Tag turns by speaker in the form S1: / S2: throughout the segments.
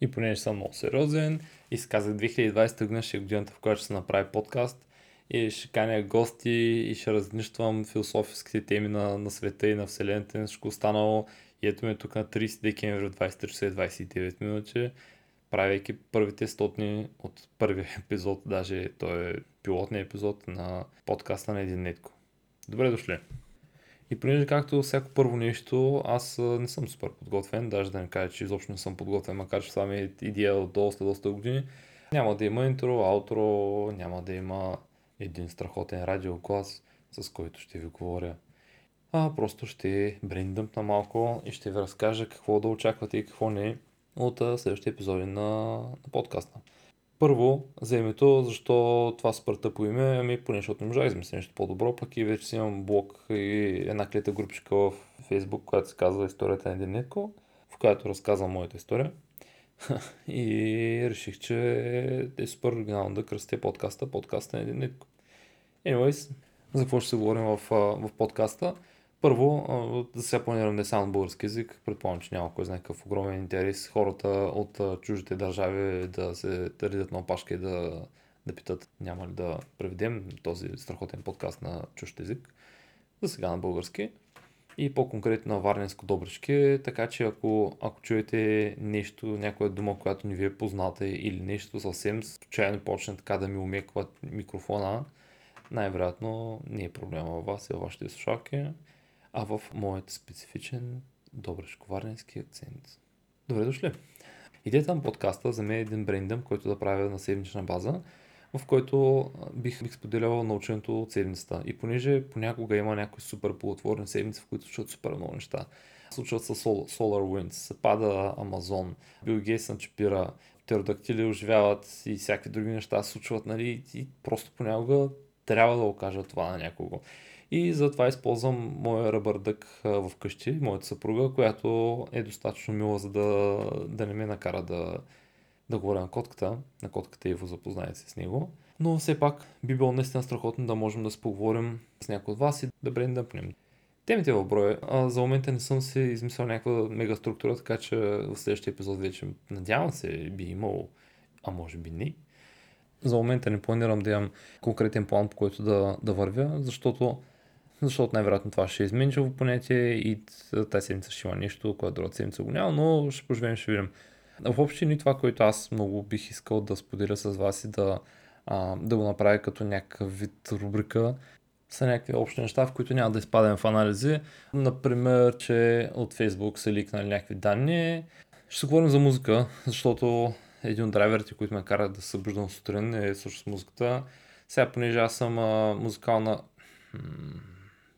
S1: И понеже съм много сериозен, изказах 2020 година ще е годината, в която ще се направи подкаст и ще каня гости и ще разнищвам философските теми на, на света и на Вселената и всичко останало. И ето ме тук на 30 декември в 23 часа и 29 минути, правейки първите стотни от първия епизод, даже той е пилотният епизод на подкаста на Един Нетко. Добре дошли! И понеже както всяко първо нещо, аз не съм супер подготвен, даже да не кажа, че изобщо не съм подготвен, макар че това ми е идея от доста, доста години. Няма да има интро, аутро, няма да има един страхотен радиоклас, с който ще ви говоря. А просто ще на малко и ще ви разкажа какво да очаквате и какво не от следващите епизоди на, на подкаста. Първо, за името, защо това спърта по име, ами поне защото не можа да измисля нещо по-добро, пък и вече си имам блог и една клета групичка в Facebook, която се казва Историята на един в която разказвам моята история. и реших, че е супер оригинално да кръстя подкаста, подкаста на един. Anyways, за какво ще се говорим в, в подкаста? Първо, за сега планирам не само български язик, предполагам, че няма кой знае какъв огромен интерес хората от чуждите държави да се редят на опашка и да, да питат няма ли да преведем този страхотен подкаст на чужд език. За сега на български. И по-конкретно на варненско добрички, така че ако, ако чуете нещо, някоя дума, която не ви е позната или нещо съвсем случайно почне така да ми умеква микрофона, най-вероятно не е проблема във вас и във вашите слушалки а в моят специфичен добрешко-варненски акцент. Добре дошли! Идеята на подкаста за мен е един брендъм, който да правя на седмична база, в който бих, бих споделял научението от седмицата. И понеже понякога има някои супер плодотворни седмици, в които случват супер много неща. Случват се Solar Winds, пада Амазон, Бил Гейтс начепира, птеродактили оживяват и всякакви други неща случват, нали, и просто понякога трябва да окажа това на някого. И затова използвам моя ръбърдък в къщи, моята съпруга, която е достатъчно мила, за да, да не ме накара да, да говоря на котката. На котката Иво, запознаете се с него. Но все пак би било наистина страхотно да можем да се поговорим с някой от вас и да брендъпнем. Темите в броя. А, за момента не съм си измислял някаква мега структура, така че в следващия епизод вече надявам се би имал, а може би не. За момента не планирам да имам конкретен план, по който да, да вървя, защото защото най-вероятно това ще е изменчиво понятие и тази седмица ще има нещо, което другата седмица го няма, но ще поживеем, ще видим. В общи ни това, което аз много бих искал да споделя с вас и да, а, да го направя като някакъв вид рубрика, са някакви общи неща, в които няма да изпадем в анализи. Например, че от Facebook са ликнали някакви данни. Ще се говорим за музика, защото един от драйверите, които ме карат да събуждам сутрин е също с музиката. Сега, понеже аз съм а, музикална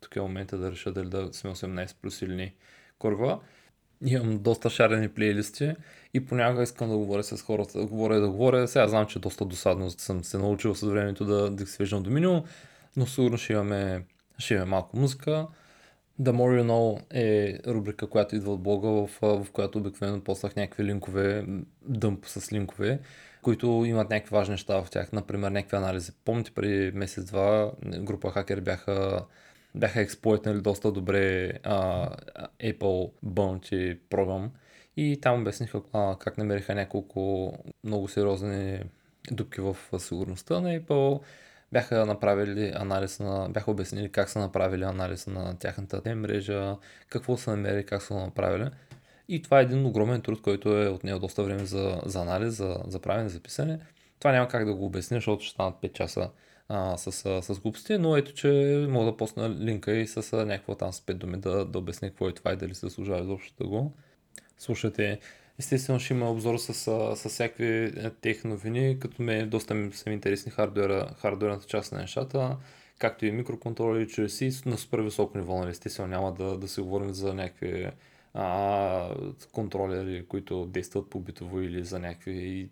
S1: тук е момента да реша дали да сме 18 плюс или не корва. Имам доста шарени плейлисти и понякога искам да говоря с хората, да говоря и да говоря. Сега знам, че доста досадно съм се научил с времето да, да свеждам до минимум, но сигурно ще имаме, ще имаме малко музика. The More You Know е рубрика, която идва от блога, в, в която обикновено послах някакви линкове, дъмп с линкове, които имат някакви важни неща в тях, например някакви анализи. Помните преди месец-два група хакери бяха бяха експлойтнали доста добре а, Apple Bounty програм и там обясниха а, как намериха няколко много сериозни дупки в сигурността на Apple. Бяха направили анализ на, бяха обяснили как са направили анализ на тяхната мрежа, какво са намерили, как са направили. И това е един огромен труд, който е отнел доста време за, за анализ, за, за правене, за писане. Това няма как да го обясня, защото ще станат 5 часа а, с, с глупости, но ето, че мога да посна линка и с някакво там с 5 думи да, да обясня какво е това и дали се служава изобщо да го слушате. Естествено ще има обзор с, с всякакви е, тех новини, като ме доста ми са интересни хардуера, хардуерната част на нещата, както и микроконтроли, чрез и на супер високо ниво, нали? естествено няма да, да се говорим за някакви а, контролери, които действат по битово или за някакви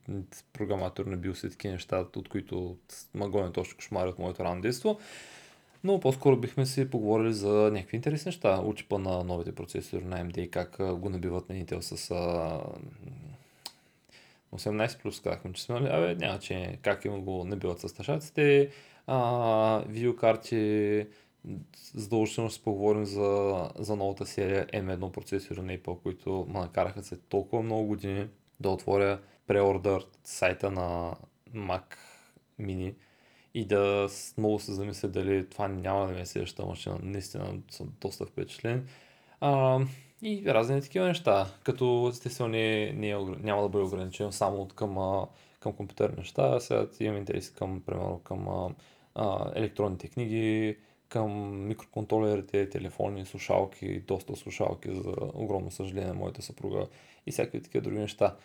S1: програматори на биоси, такива неща, от които магоне точно кошмари от моето ранно детство. Но по-скоро бихме си поговорили за някакви интересни неща. Учипа на новите процесори на AMD и как го набиват на Intel с а, 18 плюс казахме, че сме, нали? абе, няма че как има го набиват с ташаците, а, видеокарти, задължително ще поговорим за, за новата серия M1 процесори на Apple, които ме накараха след толкова много години да отворя преордър сайта на Mac Mini и да много се замисля дали това няма да ми е следващата машина. Наистина съм доста впечатлен. А, и разни такива неща, като естествено не, не, е няма да бъде ограничено само от към, към компютърни неща. Сега имам интерес към, примерно, към а, електронните книги, към микроконтролерите, телефони, слушалки, доста слушалки, за огромно съжаление, моята съпруга и всякакви такива други неща.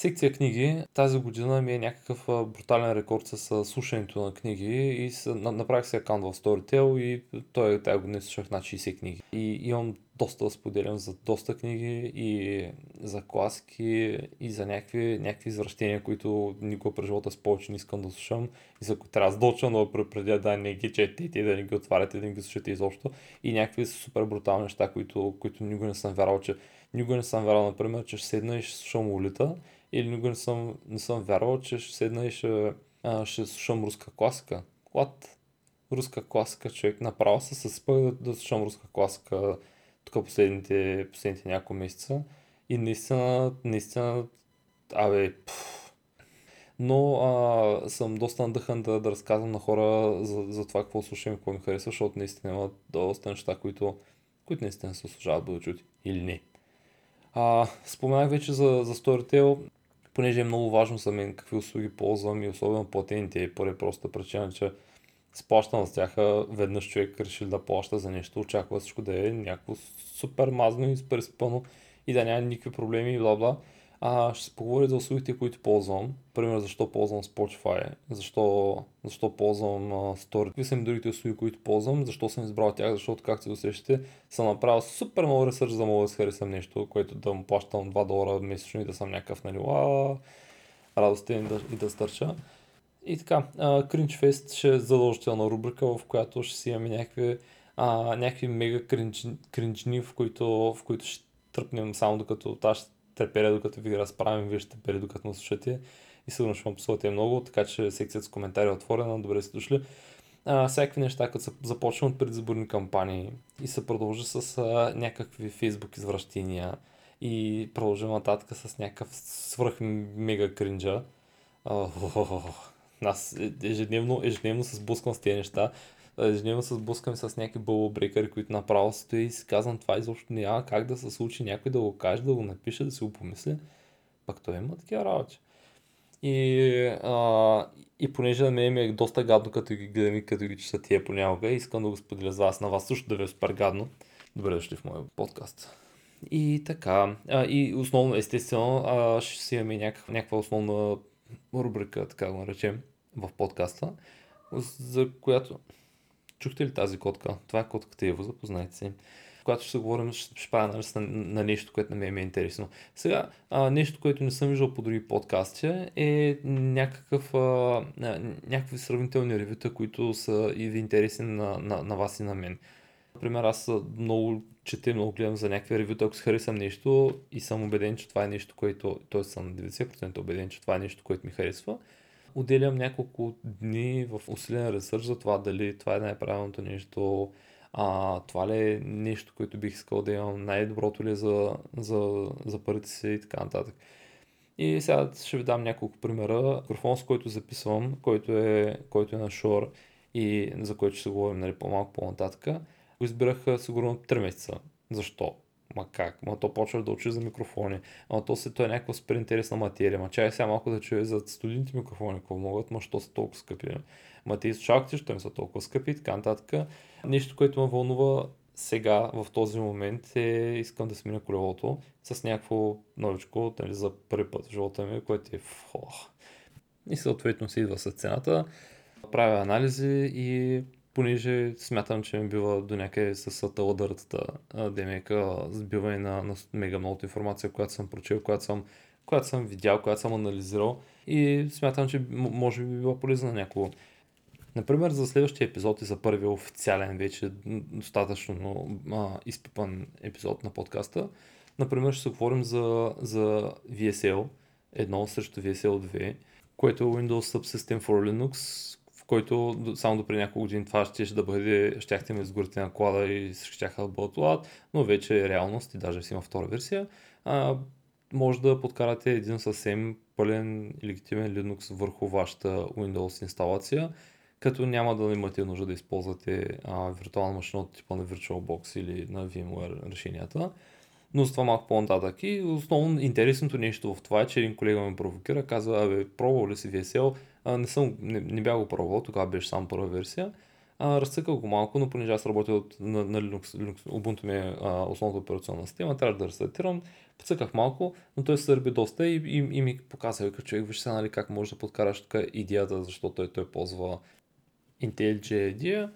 S1: Секция книги. Тази година ми е някакъв брутален рекорд с слушането на книги и направих се аккаунт в Storytel и той тази година слушах на 60 книги. И имам доста да споделям за доста книги и за класики и за някакви, някакви извращения, които никога през живота с повече не искам да слушам и за които трябва да доча, но преди да не ги четете, да не ги отваряте, да не ги слушате изобщо и някакви супер брутални неща, които, които никога не съм вярвал, че никога не съм вярвал, например, че ще седна и ще слушам улита или никога не съм, не съм вярвал, че ще седна и ще, а, ще слушам руска класика. What? Руска класика, човек. Направо се съспъх да, да слушам руска класика тук последните, последните няколко месеца. И наистина, наистина, абе, пфф. но а, съм доста надъхан да, да разказвам на хора за, за това какво слушам и какво ми харесва, защото наистина има доста неща, които, които наистина се служават да чути. Или не. А, споменах вече за, за Storytel понеже е много важно за мен какви услуги ползвам и особено платените, поради проста причина, че сплащам с тях, веднъж човек реши да плаща за нещо, очаква всичко да е някакво супер мазно и супер спъно и да няма никакви проблеми и бла бла. А, ще се поговоря за услугите, които ползвам. Пример, защо ползвам Spotify, защо, защо ползвам uh, Story. Какви са ми другите услуги, които ползвам, защо съм избрал тях, защото, както се усещате, съм направил супер много ресърч, за да мога да харесам нещо, което да му плащам 2 долара месечно и да съм някакъв, нали, радостен и да, и да стърча. И така, Fest ще е задължителна рубрика, в която ще си имаме някакви, а, някакви мега кринж, кринжни, в които, в които ще тръпнем само докато аз ще треперя докато ви разправим, вие ще треперя докато ме слушате и сигурно ще му много, така че секцията с коментари е отворена, добре сте дошли. А, всякакви неща, като се започна от предизборни кампании и се продължи с а, някакви фейсбук извращения и продължи нататък с някакъв свръх мега кринджа. Аз ежедневно, ежедневно се сблъсквам с тези неща ежедневно се сблъскам с някакви бълбрекъри, които направо стои и си казвам това изобщо няма как да се случи някой да го каже, да го напише, да си го помисли. Пак той има такива работи. И, а, и понеже на мен ми е доста гадно, като ги гледам и като ги чета тия понякога, искам да го споделя с вас, на вас също да ви е супер гадно. Добре дошли в моя подкаст. И така, а, и основно, естествено, а, ще си имаме някаква, някаква основна рубрика, така го наречем, в подкаста, за която Чухте ли тази котка? Това е котката Ево, запознайте се. Когато ще говорим, ще, ще на, на нещо, което на мен ми е интересно. Сега, а, нещо, което не съм виждал по други подкасти е някакъв, а, някакви сравнителни ревюта, които са и интересни на, на, на вас и на мен. Например, аз много чета, много гледам за някакви ревюта, ако си харесам нещо и съм убеден, че това е нещо, което, т.е. съм 90% убеден, че това е нещо, което ми харесва, отделям няколко дни в усилен ресърч за това дали това е най-правилното нещо, а, това ли е нещо, което бих искал да имам, най-доброто ли е за, за, за парите си и така нататък. И сега ще ви дам няколко примера. Микрофон, с който записвам, който е, който е на Shure и за който ще се говорим нали, по-малко по-нататък, го избирах сигурно 3 месеца. Защо? Ма как? Ма то почва да учи за микрофони. Ама то се то е някаква супер интересна материя. Ма чай сега малко да чуе за студийните микрофони, какво могат, ма що са толкова скъпи. Ма тези слушалките, що им са толкова скъпи така нататък. Нещо, което ме вълнува сега, в този момент е, искам да смена колелото с някакво новичко, нали, за първи път в живота ми, което е фо. И съответно се идва с цената. Правя анализи и понеже смятам, че ми бива до някъде с таладъртата демека, сбиване на, на мега много информация, която съм прочел, която съм, която съм видял, която съм анализирал и смятам, че може би била полезна на някого. Например, за следващия епизод и за първия официален, вече достатъчно а, изпипан епизод на подкаста, например, ще се говорим за, за VSL 1 срещу VSL 2, което е Windows Subsystem for Linux, който само до преди няколко години това ще, ще да бъде, щяхте ме сгорите на клада и ще да бъдат лад, но вече е реалност и даже си има втора версия. А, може да подкарате един съвсем пълен и легитимен Linux върху вашата Windows инсталация, като няма да имате нужда да използвате а, виртуална машина от типа на VirtualBox или на VMware решенията. Но с това малко по-нататък. И основно интересното нещо в това е, че един колега ме провокира, казва, абе, пробвал ли си VSL? А, не, съм, не, не бях го пробвал, тогава беше само първа версия. А, разцъкал го малко, но понеже аз работя от, на, на Linux, Linux, Ubuntu ми е а, основната операционна система, трябва да рестартирам. Подсъках малко, но той се сърби доста и, и, и ми показа, като човек, виж сега нали, как може да подкараш тук идеята, защото той, той ползва IntelliJ идея.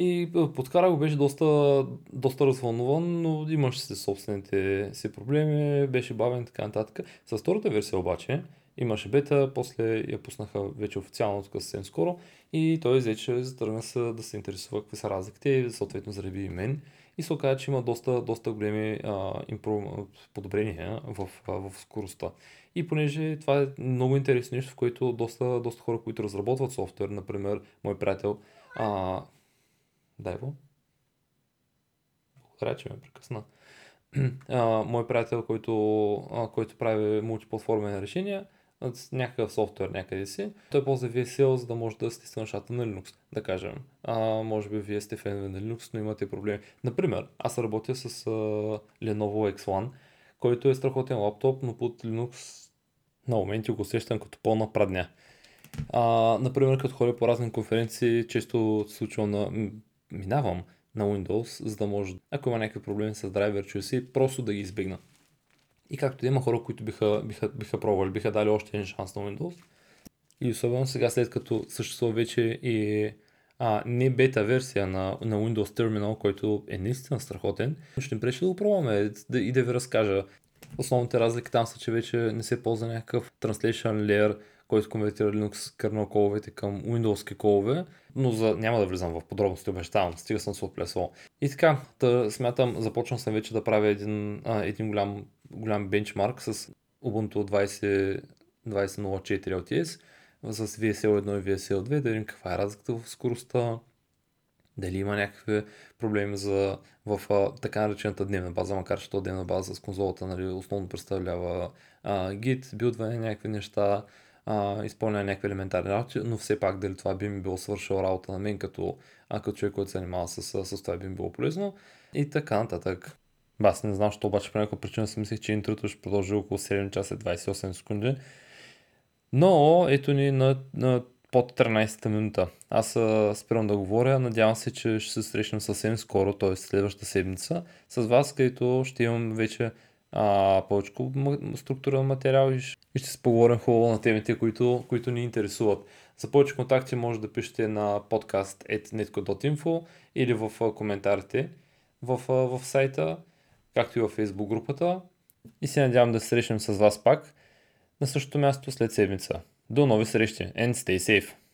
S1: И подкара го беше доста, доста развълнуван, но имаше си собствените си проблеми, беше бавен и така нататък. С втората версия обаче имаше бета, после я пуснаха вече официално тук съвсем скоро и той взе, че затръгна се да се интересува какви са разликите и съответно зараби и мен. И се оказа, че има доста, доста големи а, импро... подобрения в, а, в скоростта. И понеже това е много интересно нещо, в което доста, доста хора, които разработват софтуер, например, мой приятел, а, Дайво. Благодаря, че ме прекъсна. А, мой приятел, който, който прави мултиплатформени решения, с някакъв софтуер някъде си, той ползва VSL, за да може да стисне нещата на Linux, да А, може би вие сте фенове на Linux, но имате проблеми. Например, аз работя с а, Lenovo X1, който е страхотен лаптоп, но под Linux на моменти го усещам като пълна прадня. А, например, като ходя по разни конференции, често се случва на минавам на Windows, за да може, ако има някакви проблеми с драйверчето си, просто да ги избегна. И както има хора, които биха, биха, биха пробвали, биха дали още един шанс на Windows. И особено сега, след като съществува вече и а, не бета версия на, на Windows Terminal, който е наистина страхотен, ще им пречи да го пробваме да, и да ви разкажа. Основните разлики там са, че вече не се ползва някакъв translation layer, който конвертира Linux kernel коловете към Windows колове, но за... няма да влизам в подробности, обещавам, стига съм се отплесвал. И така, да, смятам, започвам съм вече да правя един, а, един голям, голям бенчмарк с Ubuntu 20, 20.04 LTS с VSL 1 и VSL 2, да видим каква е разликата в скоростта, дали има някакви проблеми за, в а, така наречената дневна база, макар че то дневна база с конзолата нали, основно представлява а, Git, билдване, някакви неща, а, изпълня някакви елементарни работи, но все пак дали това би ми било свършил работа на мен като, а, като човек, който се занимава с, с, това би ми било полезно и така нататък. Аз не знам, що обаче по някаква причина си мислех, че интрото ще продължи около 7 часа и 28 секунди. Но ето ни на, на под 13-та минута. Аз спирам да говоря. Надявам се, че ще се срещнем съвсем скоро, т.е. следващата седмица, с вас, където ще имам вече а, повече структура на материал и ще се поговорим хубаво на темите, които, които ни интересуват. За повече контакти може да пишете на podcast.netco.info или в коментарите в, в сайта, както и в Facebook групата. И се надявам да се срещнем с вас пак на същото място след седмица. До нови срещи and stay safe!